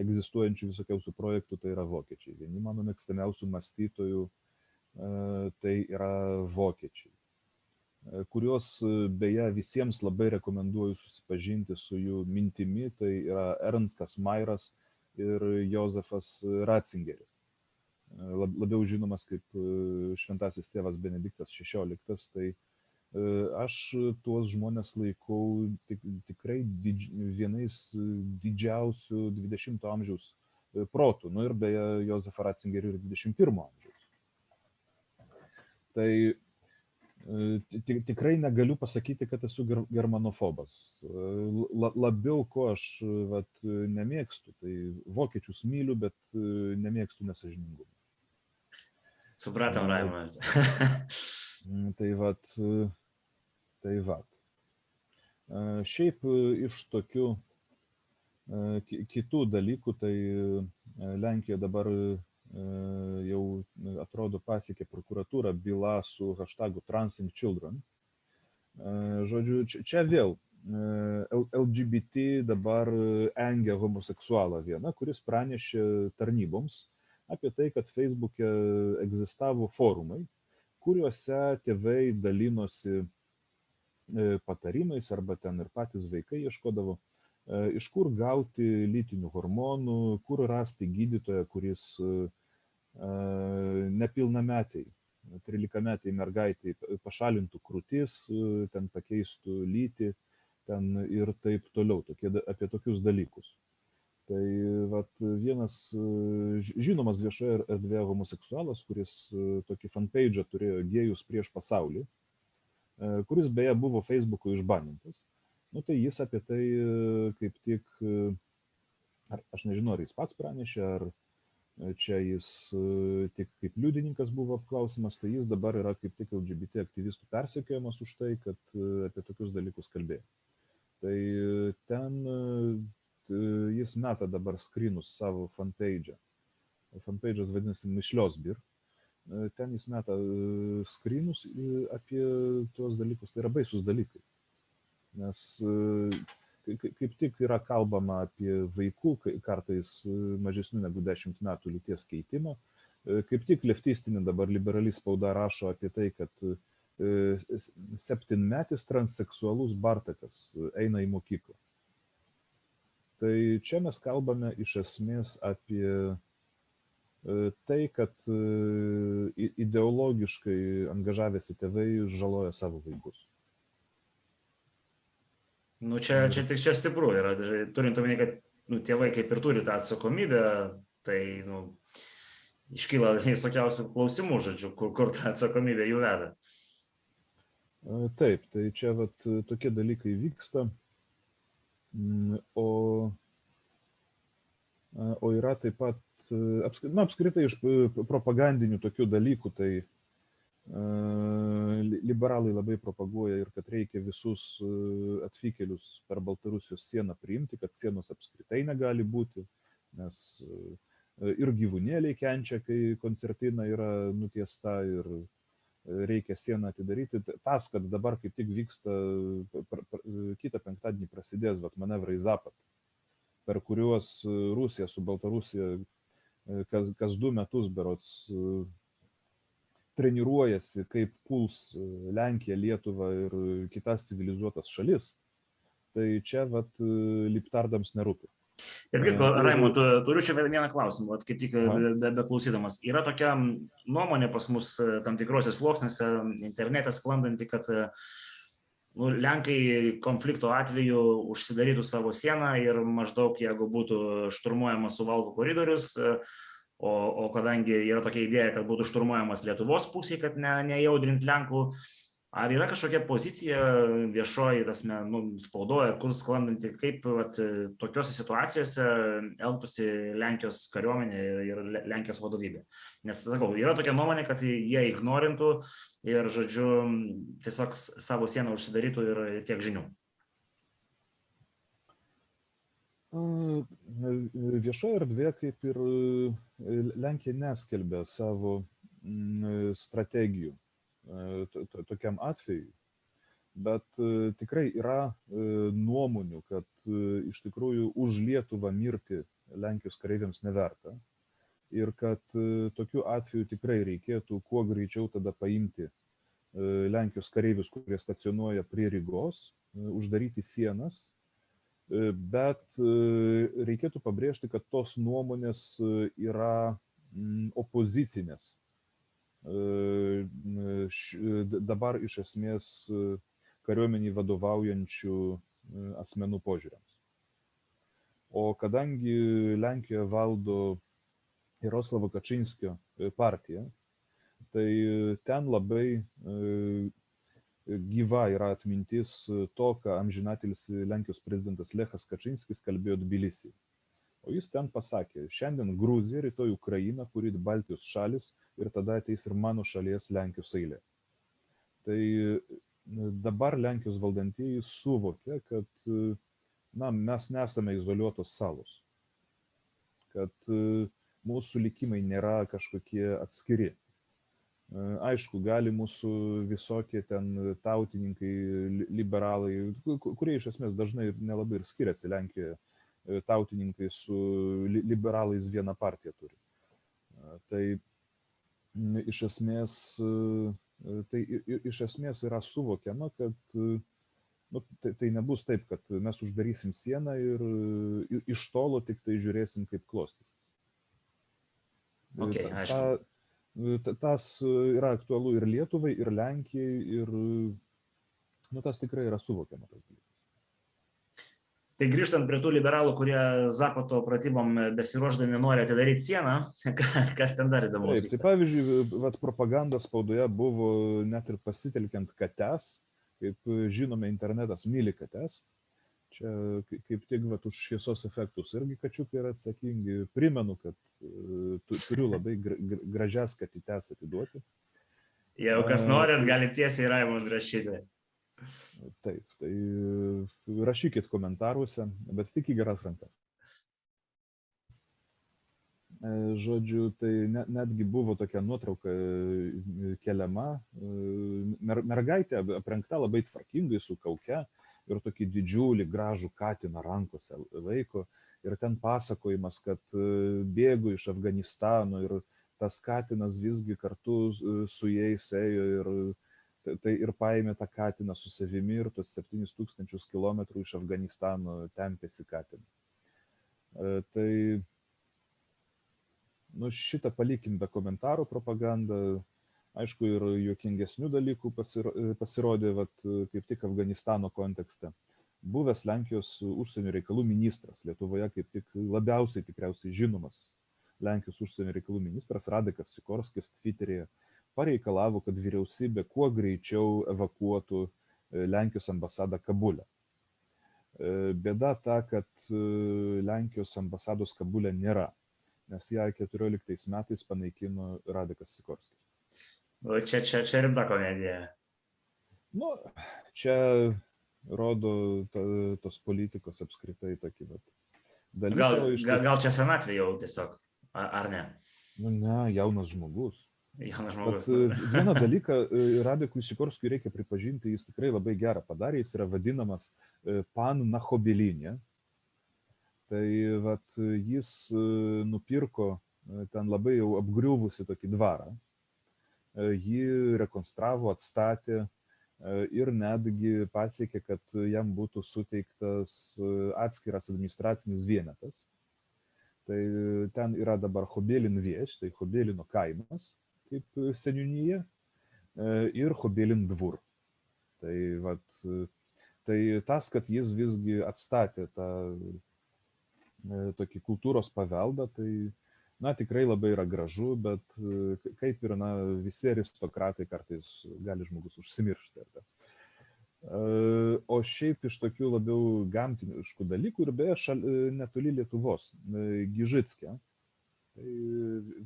egzistuojančių visokiausių projektų tai yra vokiečiai. Vieni mano mėgstamiausių mąstytojų tai yra vokiečiai, kuriuos beje visiems labai rekomenduoju susipažinti su jų mintimi, tai yra Ernstas Mairas ir Jozefas Ratzingeris. Labiau žinomas kaip šventasis tėvas Benediktas XVI, tai aš tuos žmonės laikau tik, tikrai didž, vienais didžiausių 20-ojo amžiaus protų, nu ir beje Jozefą Ratzingerį ir 21-ojo amžiaus. Tai tikrai negaliu pasakyti, kad esu germanofobas. Labiau, ko aš vat, nemėgstu, tai vokiečius myliu, bet nemėgstu nesažiningumą. Supratom, Raimond. tai vat, tai vat. Šiaip iš tokių kitų dalykų, tai Lenkija dabar jau atrodo pasiekė prokuratūrą byla su hashtagu Transing Children. Žodžiu, čia vėl LGBT dabar engia homoseksualą vieną, kuris pranešė tarnyboms apie tai, kad Facebook'e egzistavo forumai, kuriuose tėvai dalinosi patarimais arba ten ir patys vaikai ieškodavo, iš kur gauti lytinių hormonų, kur rasti gydytoją, kuris nepilnametiai, 13 mergaitai pašalintų krūtis, ten pakeistų lytį ten ir taip toliau, tokie, apie tokius dalykus. Tai vat, vienas žinomas viešoje erdvėje homoseksualas, kuris tokį fanpage turėjo gėjus prieš pasaulį, kuris beje buvo Facebook'u išbanintas, nu, tai jis apie tai kaip tik, ar, aš nežinau, ar jis pats pranešė, ar čia jis tik kaip liudininkas buvo apklausimas, tai jis dabar yra kaip tik LGBT aktyvistų persekiojamas už tai, kad apie tokius dalykus kalbėjo. Tai ten jis meta dabar skrinus savo fanpage. Fanpage'as vadinasi Mišliosbir. Ten jis meta skrinus apie tuos dalykus. Tai yra baisus dalykai. Nes kaip tik yra kalbama apie vaikų, kartais mažesnių negu 10 metų lyties keitimą. Kaip tik leftistinė dabar liberali spauda rašo apie tai, kad septynmetis transseksualus Bartakas eina į mokyklą. Tai čia mes kalbame iš esmės apie tai, kad ideologiškai angažavęsi tėvai žaloja savo vaikus. Nu, čia, čia tik čia stipru yra, turint omeny, kad nu, tėvai kaip ir turi tą atsakomybę, tai nu, iškyla visokiausių klausimų, žodžiu, kur, kur ta atsakomybė jų veda. Taip, tai čia vat, tokie dalykai vyksta. O, o yra taip pat, na, apskritai iš propagandinių tokių dalykų, tai liberalai labai propaguoja ir kad reikia visus atvykėlius per Baltarusijos sieną priimti, kad sienos apskritai negali būti, nes ir gyvūnėliai kenčia, kai koncertina yra nutiesta ir reikia sieną atidaryti. Tas, kad dabar kaip tik vyksta, kitą penktadienį prasidės vat, manevrai Zapat, per kuriuos Rusija su Baltarusija kas, kas du metus berots treniruojasi, kaip puls Lenkija, Lietuva ir kitas civilizuotas šalis, tai čia vat, liptardams nerūpi. Ir Raimu, tu, turiu čia vieną klausimą, vat, kaip tik be, beklausydamas. Be yra tokia nuomonė pas mus tam tikrose sluoksniuose, internete sklandanti, kad nu, Lenkai konflikto atveju užsidarytų savo sieną ir maždaug, jeigu būtų šturmuojamas suvalkų koridorius, o, o kadangi yra tokia idėja, kad būtų šturmuojamas Lietuvos pusė, kad ne, nejaudrint Lenkų, Ar yra kažkokia pozicija viešoji, tasme, nu, spaudoje, kur sklandanti, kaip vat, tokiuose situacijose elgtųsi Lenkijos kariuomenė ir Lenkijos vadovybė? Nes, sakau, yra tokia nuomonė, kad jie ignorintų ir, žodžiu, tiesiog savo sieną užsidarytų ir tiek žinių. Viešoje erdvėje kaip ir Lenkija neskelbė savo strategijų tokiam atvejui. Bet tikrai yra nuomonių, kad iš tikrųjų už Lietuvą mirti Lenkijos kareiviams neverta ir kad tokiu atveju tikrai reikėtų kuo greičiau tada paimti Lenkijos kareivius, kurie stacionuoja prie Rygos, uždaryti sienas, bet reikėtų pabrėžti, kad tos nuomonės yra opozicinės dabar iš esmės kariuomeniai vadovaujančių asmenų požiūriams. O kadangi Lenkijoje valdo Jaroslavo Kačinskio partija, tai ten labai gyva yra atmintis to, ką amžinatilis Lenkijos prezidentas Lechas Kačinskis kalbėjo Tbilisi. O jis ten pasakė, šiandien Gruzija, rytoj Ukraina, kuri Baltijos šalis ir tada ateis ir mano šalies Lenkijos eilė. Tai dabar Lenkijos valdantieji suvokia, kad na, mes nesame izoliuotos salos, kad mūsų likimai nėra kažkokie atskiri. Aišku, gali mūsų visokie ten tautininkai, liberalai, kurie iš esmės dažnai nelabai ir skiriasi Lenkijoje, tautininkai su liberalais vieną partiją turi. Tai iš esmės, tai iš esmės yra suvokiama, kad nu, tai, tai nebus taip, kad mes uždarysim sieną ir iš tolo tik tai žiūrėsim, kaip klostys. Okay, ta, ta, tas yra aktualu ir Lietuvai, ir Lenkijai, ir nu, tas tikrai yra suvokiama. Tas. Tai grįžtant prie tų liberalų, kurie Zapato pratybom besiruoždami nori atidaryti sieną, kas ten dar įdomu? Taip, tai pavyzdžiui, vat, propaganda spaudoje buvo net ir pasitelkiant kates, kaip žinome, internetas myli kates. Čia kaip tik vat, už šviesos efektus irgi kačiukai yra atsakingi. Primenu, kad tu, turiu labai gražias katytes atiduoti. Jeigu kas norit, galite tiesiai Raimond rašyti. Taip, tai rašykit komentaruose, bet tik į geras rankas. Žodžiu, tai net, netgi buvo tokia nuotrauka keliama. Mer, mergaitė aprengta labai tvarkingai su kauke ir tokį didžiulį gražų katiną rankose laiko. Ir ten pasakojimas, kad bėgo iš Afganistano ir tas katinas visgi kartu su jais ėjo ir tai ir paėmė tą katiną su savimi ir tuos 7000 km iš Afganistano tempėsi katiną. Tai nu, šitą palikim be komentarų propagandą. Aišku, ir juokingesnių dalykų pasirodė, vat, kaip tik Afganistano kontekste. Buvęs Lenkijos užsienio reikalų ministras, Lietuvoje kaip tik labiausiai tikriausiai žinomas Lenkijos užsienio reikalų ministras Radikas Sikorskis Twitter'yje pareikalavo, kad vyriausybė kuo greičiau evakuotų Lenkijos ambasadą Kabulę. Bėda ta, kad Lenkijos ambasados Kabulė nėra, nes ją 14 metais panaikino Radikas Sikorskis. O čia, čia, čia rimta komedija. Nu, čia rodo ta, tos politikos apskritai tokį vat. Dalyką, gal, gal, gal čia senatvė jau tiesiog, ar ne? Nu, ne, jaunas žmogus. Jaunas žmogus. Bet, vieną dalyką Radikui Sikorskui reikia pripažinti, jis tikrai labai gerą padarė, jis yra vadinamas pan Nahobelinė. Tai vat, jis nupirko ten labai jau apgriuvusi tokį dvarą, jį rekonstravo, atstatė, ir netgi pasiekė, kad jam būtų suteiktas atskiras administracinis vienetas. Tai ten yra dabar Hobelin vieš, tai Hobelino kaimas kaip seniūnyje ir Hobelin dvur. Tai, vat, tai tas, kad jis visgi atstatė tą tokį kultūros paveldą, tai na, tikrai labai yra gražu, bet kaip ir na, visi aristokratai kartais gali žmogus užsimiršti. O šiaip iš tokių labiau gamtiniškų dalykų ir beje netoli Lietuvos, Gižitskė, tai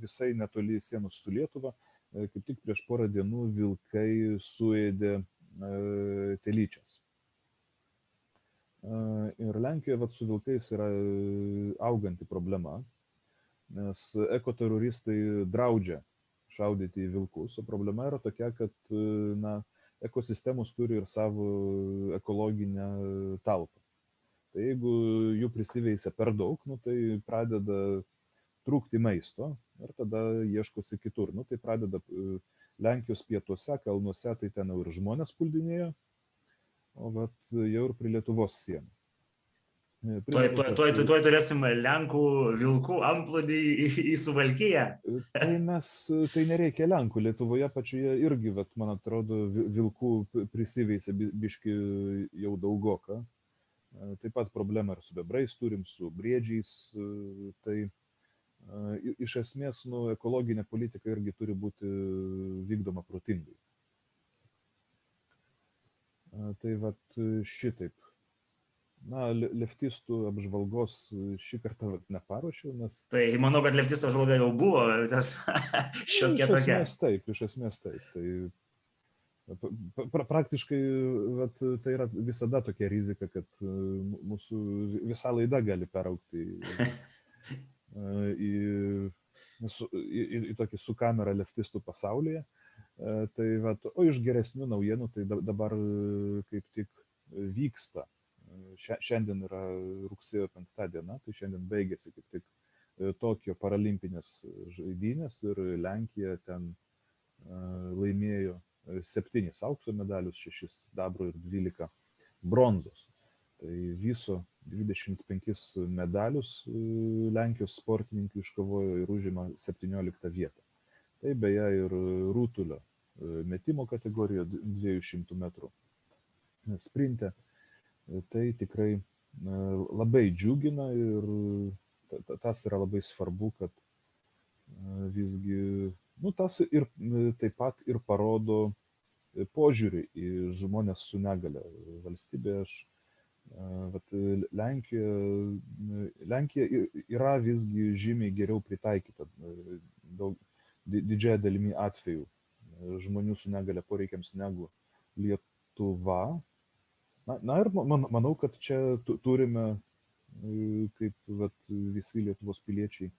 visai netoli sienos su Lietuva, kaip tik prieš porą dienų vilkai suėdė telyčias. Ir Lenkijoje vat, su vilkais yra auganti problema, nes ekoteroristai draudžia šaudyti į vilkus, o problema yra tokia, kad na, ekosistemos turi ir savo ekologinę talpą. Tai jeigu jų prisiveisia per daug, nu, tai pradeda trūkti maisto ir tada ieškosi kitur. Nu, tai pradeda Lenkijos pietuose, kalnuose, tai ten jau ir žmonės puldinėjo, o vat jau ir prie Lietuvos sienų. Tuoj, tuoj, tuoj, tuoj turėsim Lenkų vilkų amplodį į, į Suvalkyje. Tai mes, tai nereikia Lenkų, Lietuvoje pačioje irgi, vat, man atrodo, vilkų prisiveisė biški jau daugoka. Taip pat problemą ir su bebrais turim, su briedžiais. Tai iš esmės, nu, ekologinė politika irgi turi būti vykdoma protingai. Tai vat šitaip na, leftistų apžvalgos šį kartą neparuošiau, nes... Tai manau, kad leftistų apžvalga jau buvo, tas šiokia tokia. Iš esmės taip, iš esmės taip. Tai pra, praktiškai vat, tai yra visada tokia rizika, kad mūsų visa laida gali peraukti į, į, į, į, į tokį su kamera leftistų pasaulyje. Tai, vat, o iš geresnių naujienų tai dabar kaip tik vyksta Šiandien yra rugsėjo 5 diena, tai šiandien baigėsi kaip tik e, Tokijo paralimpinės žaidynės ir Lenkija ten e, laimėjo e, septynis aukso medalius, šešis dabro ir dvylika bronzos. Tai viso 25 medalius Lenkijos sportininkai iškovojo ir užima 17 vietą. Tai beje ir rūtulio metimo kategorijoje 200 metrų sprinte tai tikrai labai džiugina ir tas yra labai svarbu, kad visgi, nu, tas ir taip pat ir parodo požiūrį į žmonės su negale valstybėje. Aš, vat, Lenkija, Lenkija yra visgi žymiai geriau pritaikyta daug, didžiąją dalimi atveju žmonių su negale poreikiams negu Lietuva, Na, na ir man, manau, kad čia turime, kaip vat, visi Lietuvos piliečiai,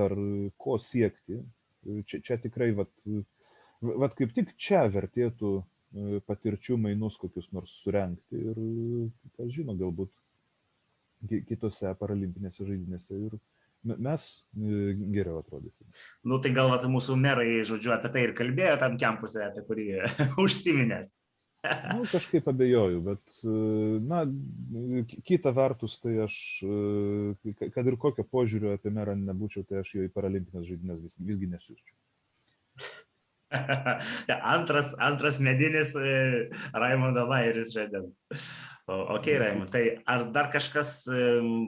dar ko siekti. Čia, čia tikrai, vat, vat kaip tik čia vertėtų patirčių mainus kokius nors surenkti ir, kas žino, galbūt kitose paralimpinėse žaidynėse ir mes geriau atrodysim. Nu tai gal vat, mūsų merai, žodžiu, apie tai ir kalbėjo tam kempuse, apie kurį užsiminėt. Nu, kažkaip abejoju, bet, na, kita vertus, tai aš, kad ir kokio požiūrio apie merą nebūčiau, tai aš jo į paralimpinės žaidynės vis, visgi nesiūščiau. antras, antras medinis e, Raimondo Vairis šiandien. Ok, Raimond, tai ar dar kažkas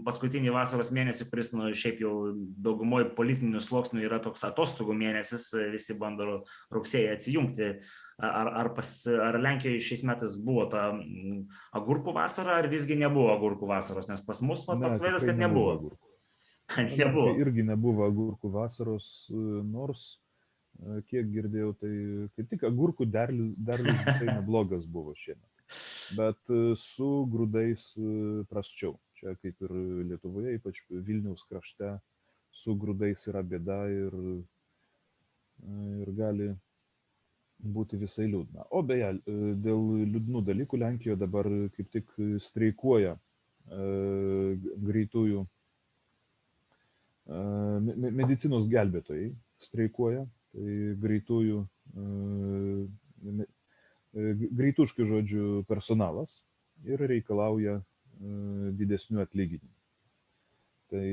paskutinį vasaros mėnesį, kuris, nu, šiaip jau daugumoje politinių sluoksnių yra toks atostogų mėnesis, visi bando rugsėjai atsijungti ar, ar, pas, ar Lenkijoje šiais metais buvo ta agurkų vasara, ar visgi nebuvo agurkų vasaros, nes pas mus va, toks vaizdas, kad nebuvo. nebuvo nebuvo. Irgi nebuvo agurkų vasaros, nors, kiek girdėjau, tai kaip tik agurkų derlius, derlius visai neblogas buvo šiemet. Bet su grūdais prasčiau. Čia kaip ir Lietuvoje, ypač Vilniaus krašte, su grūdais yra bėda ir, ir gali būti visai liūdna. O beje, e, dėl liūdnų dalykų Lenkijoje dabar kaip tik streikuoja e, greitųjų e, medicinos gelbėtojai streikuoja, tai greitųjų greituškių žodžių personalas ir reikalauja didesnių atlyginimų. Tai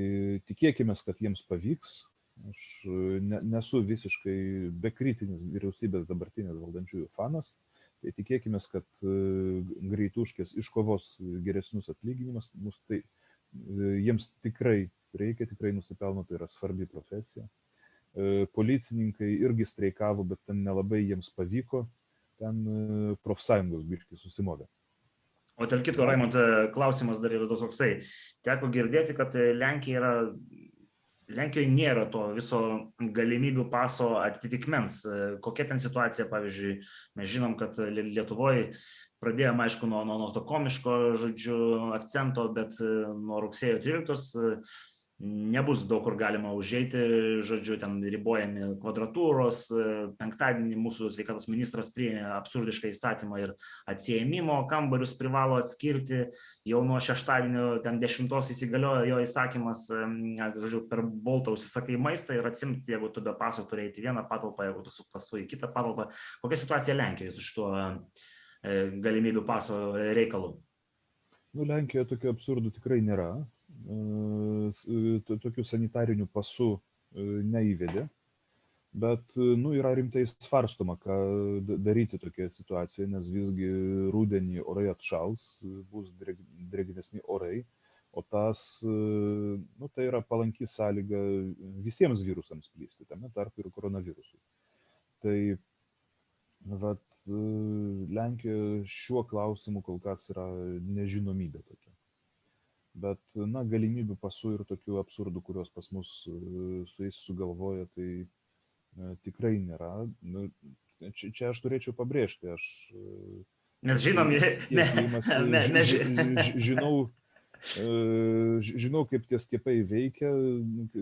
tikėkime, kad jiems pavyks. Aš ne, nesu visiškai bekritinis vyriausybės dabartinės valdančiųjų fanas. Tai tikėkime, kad greituškės iškovos geresnius atlyginimus, mus tai jiems tikrai reikia, tikrai nusipelno, tai yra svarbi profesija. Policininkai irgi streikavo, bet ten nelabai jiems pavyko, ten profsąjungos biškai susimovė. O tarp kitko, Raimond, klausimas dar yra toksai. Teko girdėti, kad Lenkija yra, Lenkijoje nėra to viso galimybių paso atitikmens. Kokia ten situacija, pavyzdžiui, mes žinom, kad Lietuvoje pradėjome, aišku, nuo, nuo, nuo to komiško, žodžiu, akcento, bet nuo rugsėjo 13 nebus daug kur galima užeiti, žodžiu, ten ribojami kvadratūros. Penktadienį mūsų sveikatos ministras priėmė absurdišką įstatymą ir atsiejimimo kambarius privalo atskirti. Jau nuo šeštadienio, ten dešimtos įsigaliojo jo įsakymas, žodžiu, per boltą užsisakai maistą ir atsimti, jeigu tu be paso turi eiti vieną patalpą, jeigu tu su pasu į kitą patalpą. Kokia situacija Lenkijoje su šituo galimybių paso reikalu? Nu, Lenkijoje tokių absurdų tikrai nėra tokių sanitarinių pasų neįvedė, bet nu, yra rimtai svarstoma, ką daryti tokioje situacijoje, nes visgi rūdienį orai atšals, bus drėgnesni orai, o tas, nu, tai yra palanki sąlyga visiems virusams plysti, tame tarp ir koronavirusui. Tai, vat, Lenkijoje šiuo klausimu kol kas yra nežinomybė tokia bet na galimybių pasų ir tokių absurdų kuriuos pas mus su jais sugalvoja tai tikrai nėra nu čia, čia aš turėčiau pabrėžti aš Mes žinom, mes žinau, žinau, kaip tie skiepai veikia,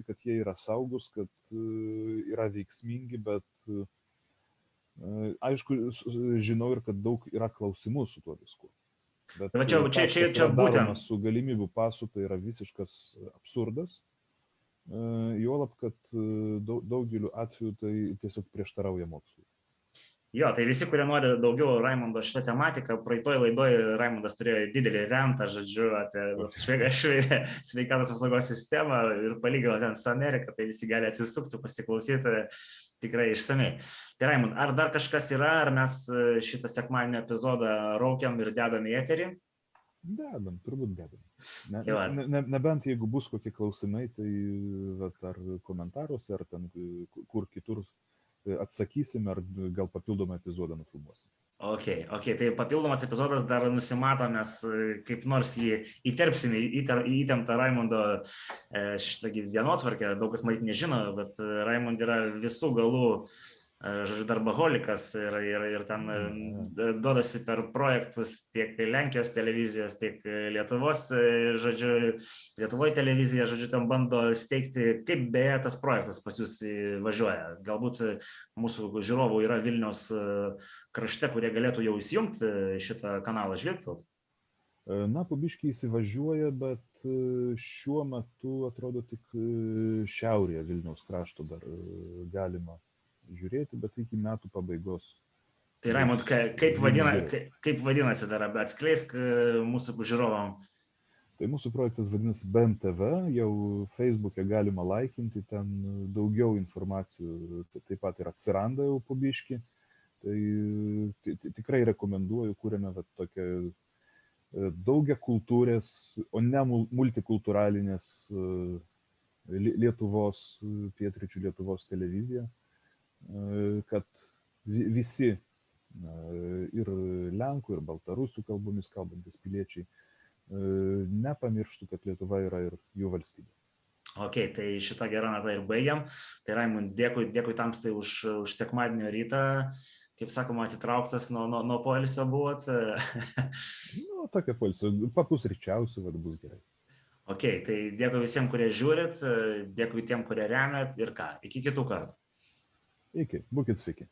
kad jie yra saugus, kad yra veiksmingi, bet aišku, žinau ir kad daug yra klausimų su tuo viskuo. Bet Va čia, čia, čia, čia būtent. Su galimybių pasu tai yra visiškas absurdas. Juolab, kad daugeliu atveju tai tiesiog prieštarauja mokslui. Jo, tai visi, kurie nori daugiau Raimondo šitą tematiką, praeitoj laidoje Raimondas turėjo didelį rentą, žodžiu, apie sveikatos apsaugos sistemą ir palygino ten su Amerika, tai visi gali atsisukti, pasiklausyti tikrai išsamei. Tai Raimond, ar dar kažkas yra, ar mes šitą sekmadienio epizodą raukiam ir dedam į eterį? Dedam, turbūt dedam. Ne, ne, ne, nebent jeigu bus kokie klausimai, tai vat, ar komentaruose, ar ten kur kitur atsakysim, ar gal papildomą epizodą nufilmuosim. Ok, ok, tai papildomas epizodas dar nusimato, mes kaip nors jį įterpsime į įtemptą Raimondo šitą dienotvarkę, daug kas matyt nežino, bet Raimond yra visų galų uh, žodžiu, darbaholikas ir, ir, ir ten duodasi per projektus tiek Lenkijos televizijos, tiek Lietuvos, žodžiu, Lietuvoje televizija, žodžiu, ten bando steigti, kaip beje tas projektas pas jūs važiuoja. Galbūt mūsų žiūrovų yra Vilniaus krašte, kurie galėtų jau įsijungti šitą kanalą žvilgtels. Na, pabiškiai įsivažiuoja, bet šiuo metu atrodo tik šiaurėje Vilniaus krašto dar galima žiūrėti, bet iki metų pabaigos. Tai Raimond, kaip, vadina, kaip vadinasi dar, atskleisk mūsų žiūrovam. Tai mūsų projektas vadinasi BMTV, jau Facebook'e galima laikinti, ten daugiau informacijų taip pat ir atsiranda jau pabiški. Tai tikrai rekomenduoju, kūrėme tokią daugia kultūrės, o ne multikultūralinės Lietuvos, pietričių Lietuvos televiziją kad visi ir lenkų, ir baltarusių kalbomis kalbantis piliečiai nepamirštų, kad Lietuva yra ir jų valstybė. Ok, tai šitą gerą natą ir baigiam. Tai Raimund, dėkui, dėkui tamstai už, už sekmadienio rytą. Kaip sakoma, atitrauktas nuo, nuo, nuo poilsio buvot. nu, tokia poilsio, papusryčiausiu, vad bus gerai. Ok, tai dėkui visiems, kurie žiūrit, dėkui tiem, kurie remiat ir ką. Iki kitų kartų. Peki bu kez fikir.